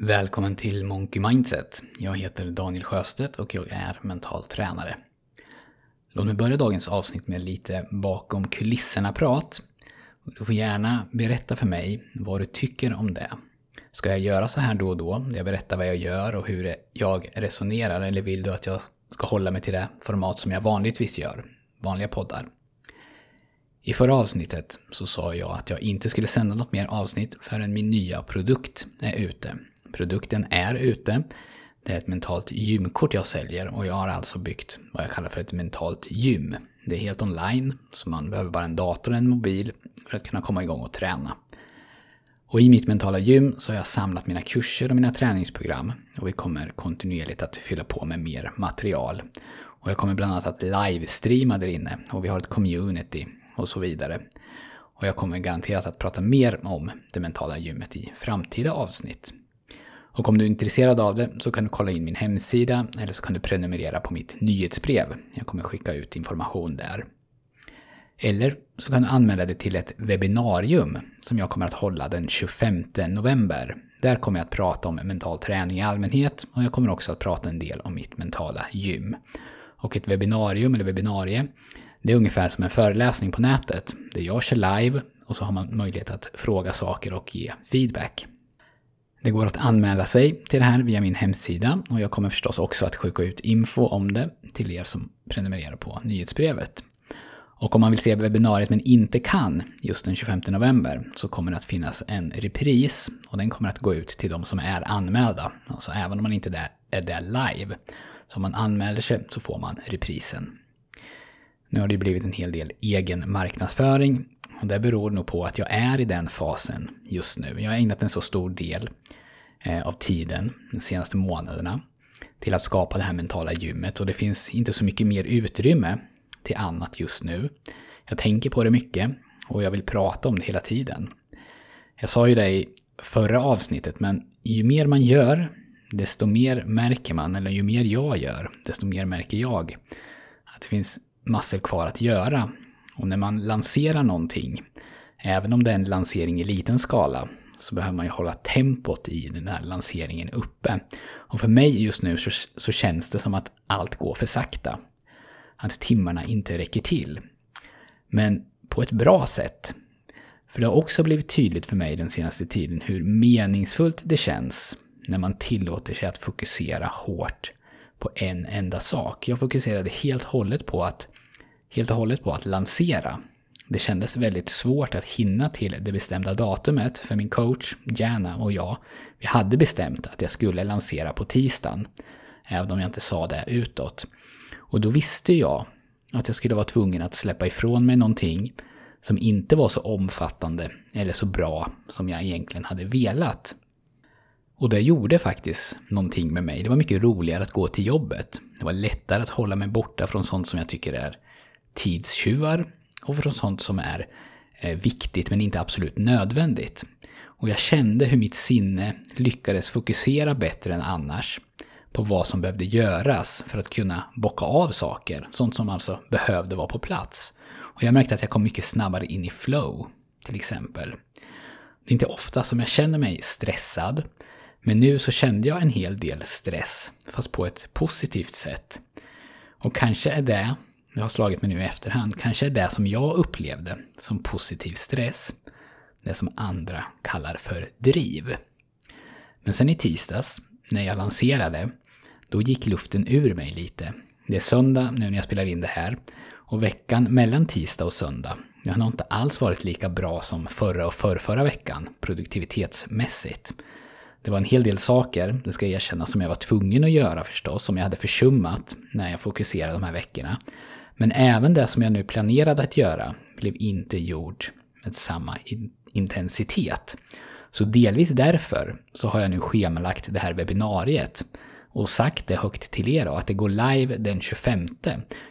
Välkommen till Monkey Mindset. Jag heter Daniel Sjöstedt och jag är mental tränare. Låt mig börja dagens avsnitt med lite bakom kulisserna-prat. Du får gärna berätta för mig vad du tycker om det. Ska jag göra så här då och då, där jag berättar vad jag gör och hur jag resonerar, eller vill du att jag ska hålla mig till det format som jag vanligtvis gör, vanliga poddar? I förra avsnittet så sa jag att jag inte skulle sända något mer avsnitt förrän min nya produkt är ute. Produkten är ute. Det är ett mentalt gymkort jag säljer och jag har alltså byggt vad jag kallar för ett mentalt gym. Det är helt online, så man behöver bara en dator och en mobil för att kunna komma igång och träna. Och i mitt mentala gym så har jag samlat mina kurser och mina träningsprogram och vi kommer kontinuerligt att fylla på med mer material. Och jag kommer bland annat att livestreama där inne och vi har ett community och så vidare. Och jag kommer garanterat att prata mer om det mentala gymmet i framtida avsnitt. Och om du är intresserad av det så kan du kolla in min hemsida eller så kan du prenumerera på mitt nyhetsbrev. Jag kommer skicka ut information där. Eller så kan du anmäla dig till ett webbinarium som jag kommer att hålla den 25 november. Där kommer jag att prata om mental träning i allmänhet och jag kommer också att prata en del om mitt mentala gym. Och ett webbinarium eller webbinarie, det är ungefär som en föreläsning på nätet. Där jag kör live och så har man möjlighet att fråga saker och ge feedback. Det går att anmäla sig till det här via min hemsida och jag kommer förstås också att skicka ut info om det till er som prenumererar på nyhetsbrevet. Och om man vill se webbinariet men inte kan just den 25 november så kommer det att finnas en repris och den kommer att gå ut till de som är anmälda. Alltså även om man inte är där live. Så om man anmäler sig så får man reprisen. Nu har det blivit en hel del egen marknadsföring och det beror nog på att jag är i den fasen just nu. Jag har ägnat en så stor del Eh, av tiden de senaste månaderna till att skapa det här mentala gymmet och det finns inte så mycket mer utrymme till annat just nu. Jag tänker på det mycket och jag vill prata om det hela tiden. Jag sa ju det i förra avsnittet, men ju mer man gör, desto mer märker man, eller ju mer jag gör, desto mer märker jag att det finns massor kvar att göra. Och när man lanserar någonting, även om det är en lansering i liten skala, så behöver man ju hålla tempot i den här lanseringen uppe. Och för mig just nu så, så känns det som att allt går för sakta. Att timmarna inte räcker till. Men på ett bra sätt. För det har också blivit tydligt för mig den senaste tiden hur meningsfullt det känns när man tillåter sig att fokusera hårt på en enda sak. Jag fokuserade helt och hållet på att, helt och hållet på att lansera. Det kändes väldigt svårt att hinna till det bestämda datumet för min coach, Jana och jag, vi hade bestämt att jag skulle lansera på tisdagen, även om jag inte sa det utåt. Och då visste jag att jag skulle vara tvungen att släppa ifrån mig någonting som inte var så omfattande eller så bra som jag egentligen hade velat. Och det gjorde faktiskt någonting med mig. Det var mycket roligare att gå till jobbet. Det var lättare att hålla mig borta från sånt som jag tycker är tidstjuvar och från sånt som är eh, viktigt men inte absolut nödvändigt. Och jag kände hur mitt sinne lyckades fokusera bättre än annars på vad som behövde göras för att kunna bocka av saker, sånt som alltså behövde vara på plats. Och jag märkte att jag kom mycket snabbare in i flow, till exempel. Det är inte ofta som jag känner mig stressad, men nu så kände jag en hel del stress, fast på ett positivt sätt. Och kanske är det, det har slagit mig nu i efterhand, kanske är det som jag upplevde som positiv stress, det som andra kallar för driv. Men sen i tisdags, när jag lanserade, då gick luften ur mig lite. Det är söndag nu när jag spelar in det här och veckan mellan tisdag och söndag, den har nog inte alls varit lika bra som förra och förrförra veckan produktivitetsmässigt. Det var en hel del saker, det ska jag erkänna, som jag var tvungen att göra förstås, som jag hade försummat när jag fokuserade de här veckorna. Men även det som jag nu planerade att göra blev inte gjort med samma intensitet. Så delvis därför så har jag nu schemalagt det här webbinariet och sagt det högt till er då, att det går live den 25.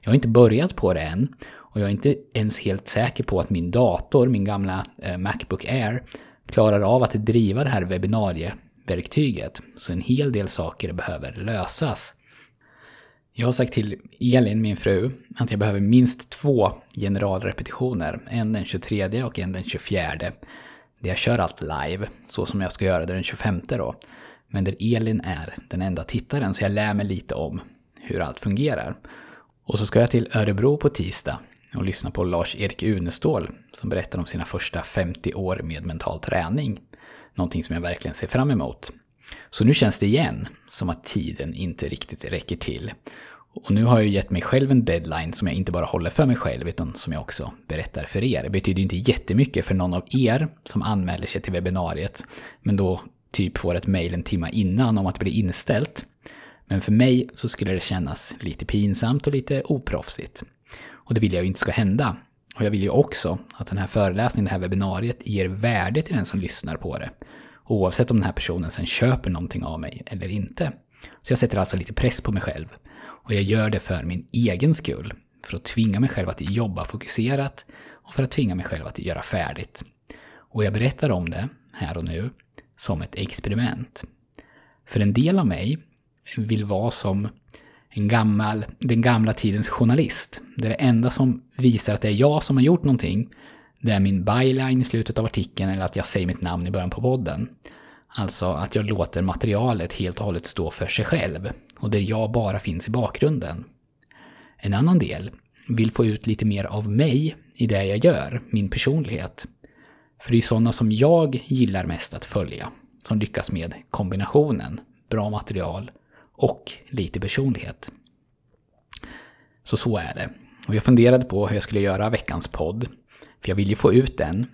Jag har inte börjat på det än och jag är inte ens helt säker på att min dator, min gamla eh, Macbook Air, klarar av att driva det här webbinarieverktyget. Så en hel del saker behöver lösas. Jag har sagt till Elin, min fru, att jag behöver minst två generalrepetitioner. En den 23 och en den 24. Där jag kör allt live, så som jag ska göra det den 25 då. men där Elin är den enda tittaren, så jag lär mig lite om hur allt fungerar. Och så ska jag till Örebro på tisdag och lyssna på Lars-Erik Unestål som berättar om sina första 50 år med mental träning. Någonting som jag verkligen ser fram emot. Så nu känns det igen som att tiden inte riktigt räcker till. Och nu har jag gett mig själv en deadline som jag inte bara håller för mig själv utan som jag också berättar för er. Det betyder inte jättemycket för någon av er som anmäler sig till webbinariet, men då typ får ett mail en timme innan om att bli inställt. Men för mig så skulle det kännas lite pinsamt och lite oproffsigt. Och det vill jag ju inte ska hända. Och jag vill ju också att den här föreläsningen, det här webbinariet, ger värde till den som lyssnar på det. Oavsett om den här personen sen köper någonting av mig eller inte. Så jag sätter alltså lite press på mig själv. Och jag gör det för min egen skull. För att tvinga mig själv att jobba fokuserat och för att tvinga mig själv att göra färdigt. Och jag berättar om det här och nu som ett experiment. För en del av mig vill vara som en gammal, den gamla tidens journalist. Det är det enda som visar att det är jag som har gjort någonting, det är min byline i slutet av artikeln eller att jag säger mitt namn i början på podden. Alltså att jag låter materialet helt och hållet stå för sig själv och där jag bara finns i bakgrunden. En annan del vill få ut lite mer av mig i det jag gör, min personlighet. För det är sådana som jag gillar mest att följa, som lyckas med kombinationen bra material och lite personlighet. Så så är det. Och jag funderade på hur jag skulle göra veckans podd, för jag vill ju få ut den,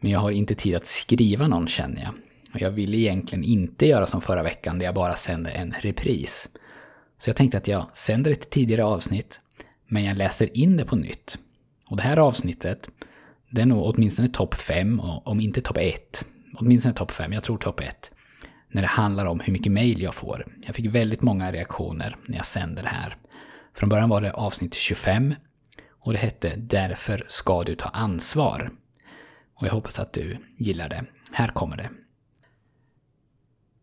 men jag har inte tid att skriva någon känner jag. Och jag ville egentligen inte göra som förra veckan där jag bara sände en repris. Så jag tänkte att jag sänder ett tidigare avsnitt, men jag läser in det på nytt. Och det här avsnittet, det är nog åtminstone topp 5, om inte topp 1. Åtminstone topp 5, jag tror topp 1. När det handlar om hur mycket mail jag får. Jag fick väldigt många reaktioner när jag sände det här. Från början var det avsnitt 25 och det hette Därför ska du ta ansvar. Och jag hoppas att du gillar det. Här kommer det.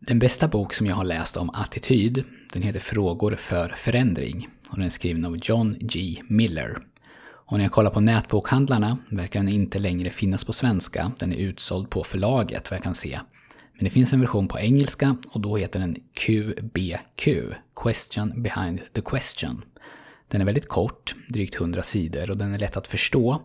Den bästa bok som jag har läst om attityd, den heter Frågor för förändring och den är skriven av John G. Miller. Och när jag kollar på nätbokhandlarna verkar den inte längre finnas på svenska, den är utsåld på förlaget vad jag kan se. Men det finns en version på engelska och då heter den QBQ, Question Behind the Question. Den är väldigt kort, drygt 100 sidor och den är lätt att förstå.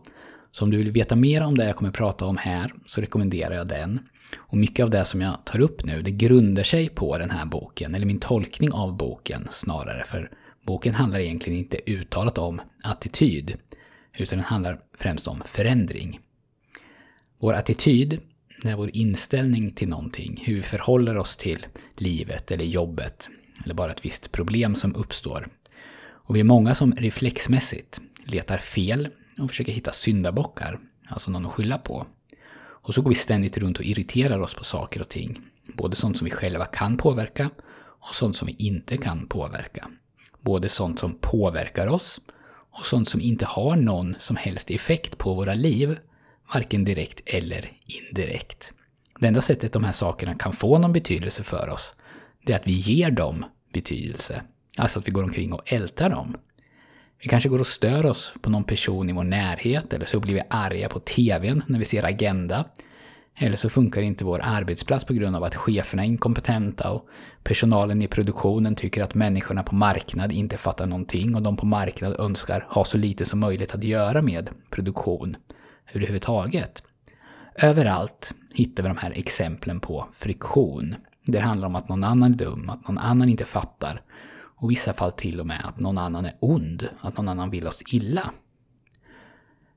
Så om du vill veta mer om det jag kommer prata om här så rekommenderar jag den. Och mycket av det som jag tar upp nu, det grundar sig på den här boken, eller min tolkning av boken snarare, för boken handlar egentligen inte uttalat om attityd, utan den handlar främst om förändring. Vår attityd, det är vår inställning till någonting, hur vi förhåller oss till livet eller jobbet, eller bara ett visst problem som uppstår. Och vi är många som reflexmässigt letar fel och försöker hitta syndabockar, alltså någon att skylla på. Och så går vi ständigt runt och irriterar oss på saker och ting. Både sånt som vi själva kan påverka och sånt som vi inte kan påverka. Både sånt som påverkar oss och sånt som inte har någon som helst effekt på våra liv, varken direkt eller indirekt. Det enda sättet de här sakerna kan få någon betydelse för oss, det är att vi ger dem betydelse. Alltså att vi går omkring och ältar dem. Vi kanske går och stör oss på någon person i vår närhet eller så blir vi arga på TVn när vi ser Agenda. Eller så funkar inte vår arbetsplats på grund av att cheferna är inkompetenta och personalen i produktionen tycker att människorna på marknad inte fattar någonting och de på marknad önskar ha så lite som möjligt att göra med produktion överhuvudtaget. Överallt hittar vi de här exemplen på friktion. Det handlar om att någon annan är dum, att någon annan inte fattar och i vissa fall till och med att någon annan är ond, att någon annan vill oss illa.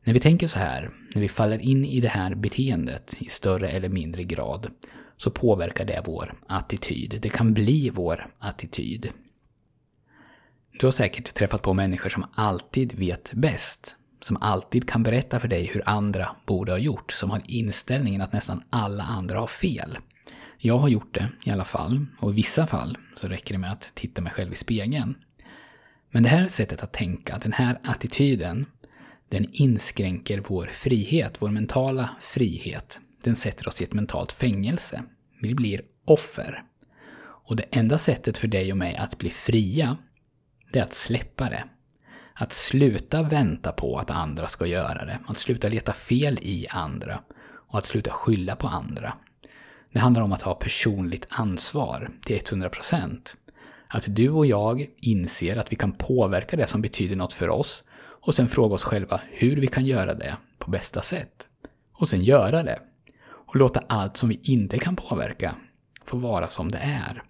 När vi tänker så här, när vi faller in i det här beteendet i större eller mindre grad, så påverkar det vår attityd. Det kan bli vår attityd. Du har säkert träffat på människor som alltid vet bäst. Som alltid kan berätta för dig hur andra borde ha gjort. Som har inställningen att nästan alla andra har fel. Jag har gjort det i alla fall, och i vissa fall så räcker det med att titta mig själv i spegeln. Men det här sättet att tänka, den här attityden, den inskränker vår frihet, vår mentala frihet. Den sätter oss i ett mentalt fängelse. Vi blir offer. Och det enda sättet för dig och mig att bli fria, det är att släppa det. Att sluta vänta på att andra ska göra det. Att sluta leta fel i andra. Och att sluta skylla på andra. Det handlar om att ha personligt ansvar till 100%. Att du och jag inser att vi kan påverka det som betyder något för oss och sen fråga oss själva hur vi kan göra det på bästa sätt. Och sen göra det. Och låta allt som vi inte kan påverka få vara som det är.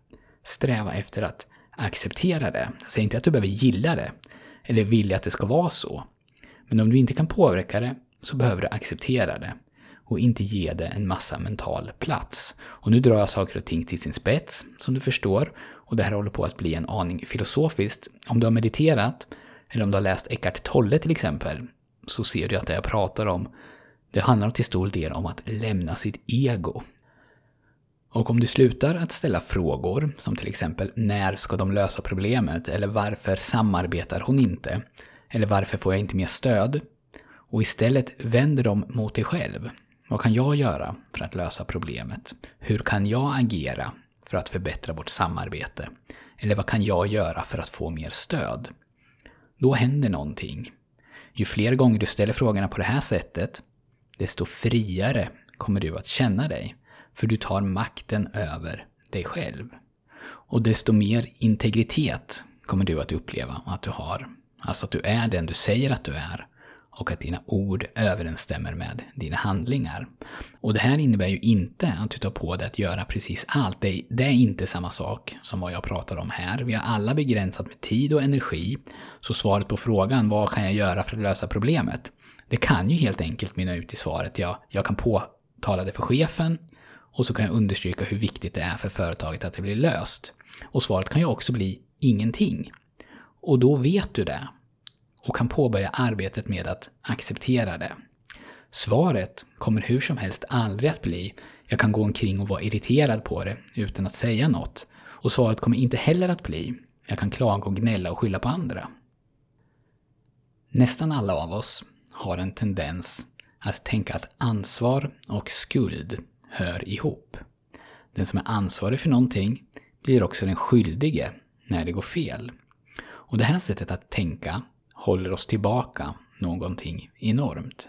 Sträva efter att acceptera det. Säg inte att du behöver gilla det eller vilja att det ska vara så. Men om du inte kan påverka det så behöver du acceptera det och inte ge det en massa mental plats. Och nu drar jag saker och ting till sin spets, som du förstår, och det här håller på att bli en aning filosofiskt. Om du har mediterat, eller om du har läst Eckart Tolle till exempel, så ser du att det jag pratar om, det handlar till stor del om att lämna sitt ego. Och om du slutar att ställa frågor, som till exempel när ska de lösa problemet? Eller varför samarbetar hon inte? Eller varför får jag inte mer stöd? Och istället vänder dem mot dig själv. Vad kan jag göra för att lösa problemet? Hur kan jag agera för att förbättra vårt samarbete? Eller vad kan jag göra för att få mer stöd? Då händer någonting. Ju fler gånger du ställer frågorna på det här sättet, desto friare kommer du att känna dig. För du tar makten över dig själv. Och desto mer integritet kommer du att uppleva att du har. Alltså att du är den du säger att du är och att dina ord överensstämmer med dina handlingar. Och det här innebär ju inte att du tar på dig att göra precis allt. Det är, det är inte samma sak som vad jag pratar om här. Vi har alla begränsat med tid och energi. Så svaret på frågan vad kan jag göra för att lösa problemet? Det kan ju helt enkelt mynna ut i svaret ja, jag kan påtala det för chefen och så kan jag understryka hur viktigt det är för företaget att det blir löst. Och svaret kan ju också bli ingenting. Och då vet du det och kan påbörja arbetet med att acceptera det. Svaret kommer hur som helst aldrig att bli jag kan gå omkring och vara irriterad på det utan att säga något. Och svaret kommer inte heller att bli jag kan klaga och gnälla och skylla på andra. Nästan alla av oss har en tendens att tänka att ansvar och skuld hör ihop. Den som är ansvarig för någonting blir också den skyldige när det går fel. Och det här sättet att tänka håller oss tillbaka någonting enormt.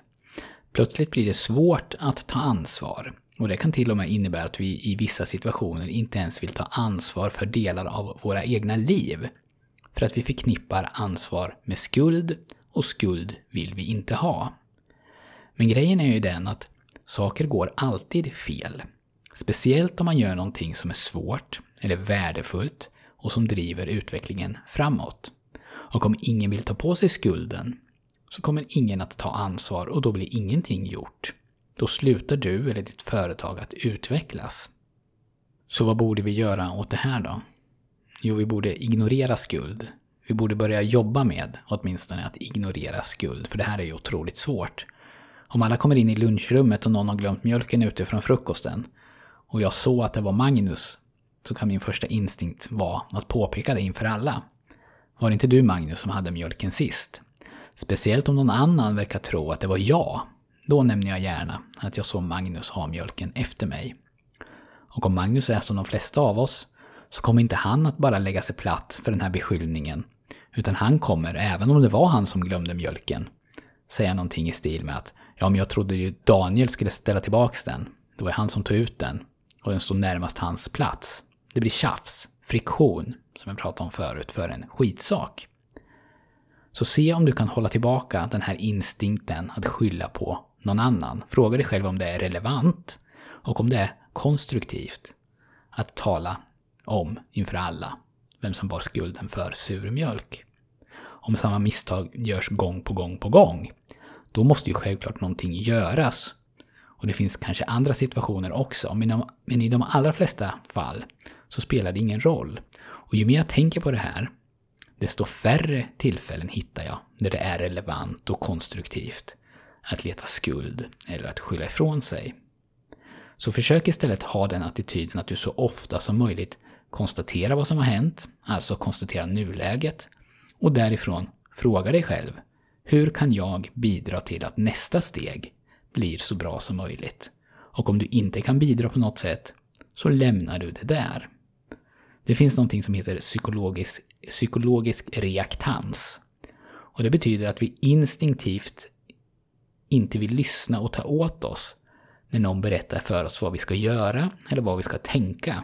Plötsligt blir det svårt att ta ansvar. Och det kan till och med innebära att vi i vissa situationer inte ens vill ta ansvar för delar av våra egna liv. För att vi förknippar ansvar med skuld och skuld vill vi inte ha. Men grejen är ju den att saker går alltid fel. Speciellt om man gör någonting som är svårt eller värdefullt och som driver utvecklingen framåt. Och om ingen vill ta på sig skulden så kommer ingen att ta ansvar och då blir ingenting gjort. Då slutar du eller ditt företag att utvecklas. Så vad borde vi göra åt det här då? Jo, vi borde ignorera skuld. Vi borde börja jobba med åtminstone att ignorera skuld, för det här är ju otroligt svårt. Om alla kommer in i lunchrummet och någon har glömt mjölken ute från frukosten och jag såg att det var Magnus så kan min första instinkt vara att påpeka det inför alla. Var det inte du Magnus som hade mjölken sist? Speciellt om någon annan verkar tro att det var jag. Då nämner jag gärna att jag såg Magnus ha mjölken efter mig. Och om Magnus är som de flesta av oss så kommer inte han att bara lägga sig platt för den här beskyllningen. Utan han kommer, även om det var han som glömde mjölken, säga någonting i stil med att ja, men jag trodde ju Daniel skulle ställa tillbaks den. Det var han som tog ut den och den stod närmast hans plats. Det blir tjafs, friktion, som jag pratade om förut, för en skitsak. Så se om du kan hålla tillbaka den här instinkten att skylla på någon annan. Fråga dig själv om det är relevant och om det är konstruktivt att tala om inför alla vem som bar skulden för sur mjölk. Om samma misstag görs gång på gång på gång, då måste ju självklart någonting göras. Och det finns kanske andra situationer också, men i de allra flesta fall så spelar det ingen roll. Och ju mer jag tänker på det här, desto färre tillfällen hittar jag där det är relevant och konstruktivt att leta skuld eller att skylla ifrån sig. Så försök istället ha den attityden att du så ofta som möjligt konstaterar vad som har hänt, alltså konstatera nuläget, och därifrån fråga dig själv, hur kan jag bidra till att nästa steg blir så bra som möjligt? Och om du inte kan bidra på något sätt, så lämnar du det där. Det finns någonting som heter psykologisk, psykologisk reaktans. Och det betyder att vi instinktivt inte vill lyssna och ta åt oss när någon berättar för oss vad vi ska göra eller vad vi ska tänka.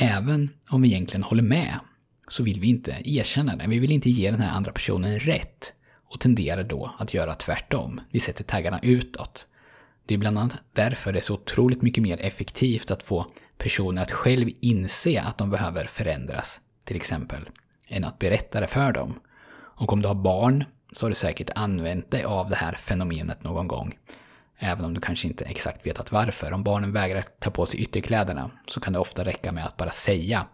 Även om vi egentligen håller med så vill vi inte erkänna det. Vi vill inte ge den här andra personen rätt och tenderar då att göra tvärtom. Vi sätter taggarna utåt. Det är bland annat därför det är så otroligt mycket mer effektivt att få personer att själv inse att de behöver förändras, till exempel, än att berätta det för dem. Och om du har barn så har du säkert använt dig av det här fenomenet någon gång. Även om du kanske inte exakt vetat varför. Om barnen vägrar ta på sig ytterkläderna så kan det ofta räcka med att bara säga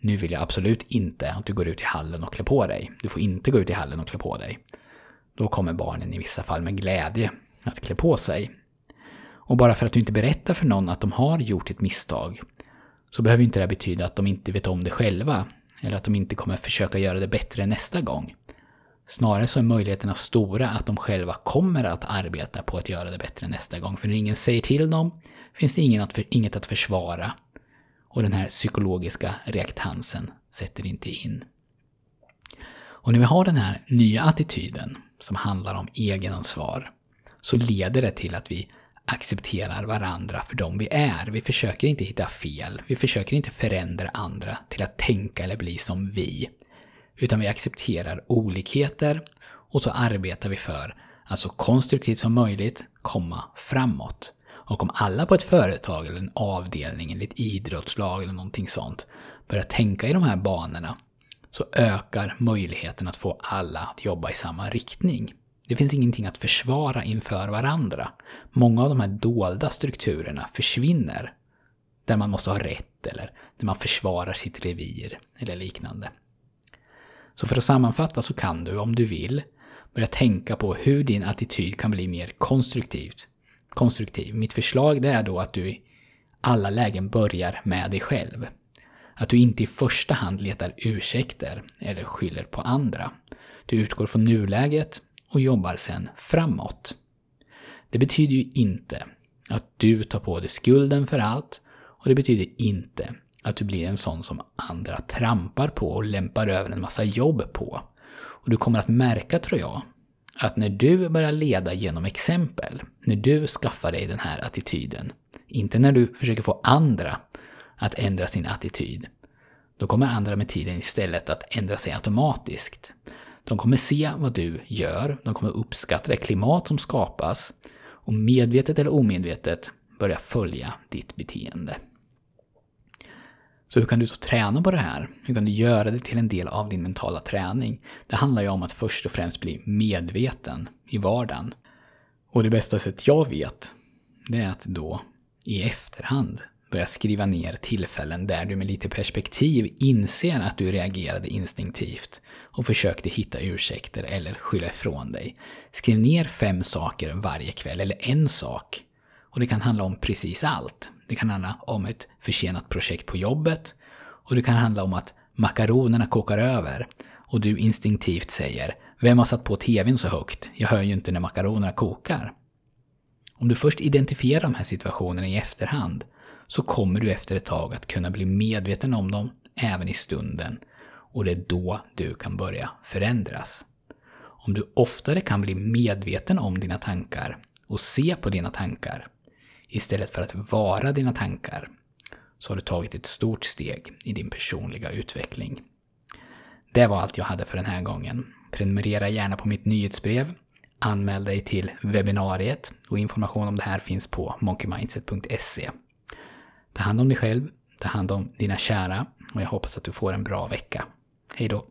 nu vill jag absolut inte att du går ut i hallen och klär på dig. Du får inte gå ut i hallen och klä på dig. Då kommer barnen i vissa fall med glädje att klä på sig. Och bara för att du inte berättar för någon att de har gjort ett misstag så behöver inte det betyda att de inte vet om det själva eller att de inte kommer försöka göra det bättre nästa gång. Snarare så är möjligheterna stora att de själva kommer att arbeta på att göra det bättre nästa gång. För när ingen säger till dem finns det ingen att för, inget att försvara. Och den här psykologiska reaktansen sätter inte in. Och när vi har den här nya attityden som handlar om egenansvar så leder det till att vi accepterar varandra för de vi är. Vi försöker inte hitta fel. Vi försöker inte förändra andra till att tänka eller bli som vi. Utan vi accepterar olikheter och så arbetar vi för att så konstruktivt som möjligt komma framåt. Och om alla på ett företag eller en avdelning eller ett idrottslag eller någonting sånt börjar tänka i de här banorna så ökar möjligheten att få alla att jobba i samma riktning. Det finns ingenting att försvara inför varandra. Många av de här dolda strukturerna försvinner. Där man måste ha rätt eller där man försvarar sitt revir eller liknande. Så för att sammanfatta så kan du, om du vill, börja tänka på hur din attityd kan bli mer konstruktivt. konstruktiv. Mitt förslag det är då att du i alla lägen börjar med dig själv. Att du inte i första hand letar ursäkter eller skyller på andra. Du utgår från nuläget och jobbar sen framåt. Det betyder ju inte att du tar på dig skulden för allt och det betyder inte att du blir en sån som andra trampar på och lämpar över en massa jobb på. Och du kommer att märka, tror jag, att när du börjar leda genom exempel, när du skaffar dig den här attityden, inte när du försöker få andra att ändra sin attityd, då kommer andra med tiden istället att ändra sig automatiskt. De kommer se vad du gör, de kommer uppskatta det klimat som skapas och medvetet eller omedvetet börja följa ditt beteende. Så hur kan du så träna på det här? Hur kan du göra det till en del av din mentala träning? Det handlar ju om att först och främst bli medveten i vardagen. Och det bästa sätt jag vet, det är att då i efterhand börja skriva ner tillfällen där du med lite perspektiv inser att du reagerade instinktivt och försökte hitta ursäkter eller skylla ifrån dig. Skriv ner fem saker varje kväll, eller en sak. Och det kan handla om precis allt. Det kan handla om ett försenat projekt på jobbet och det kan handla om att makaronerna kokar över och du instinktivt säger “Vem har satt på TVn så högt? Jag hör ju inte när makaronerna kokar”. Om du först identifierar de här situationerna i efterhand så kommer du efter ett tag att kunna bli medveten om dem även i stunden och det är då du kan börja förändras. Om du oftare kan bli medveten om dina tankar och se på dina tankar istället för att vara dina tankar så har du tagit ett stort steg i din personliga utveckling. Det var allt jag hade för den här gången. Prenumerera gärna på mitt nyhetsbrev, anmäl dig till webbinariet och information om det här finns på monkeymindset.se. Ta hand om dig själv, ta hand om dina kära och jag hoppas att du får en bra vecka. Hej då!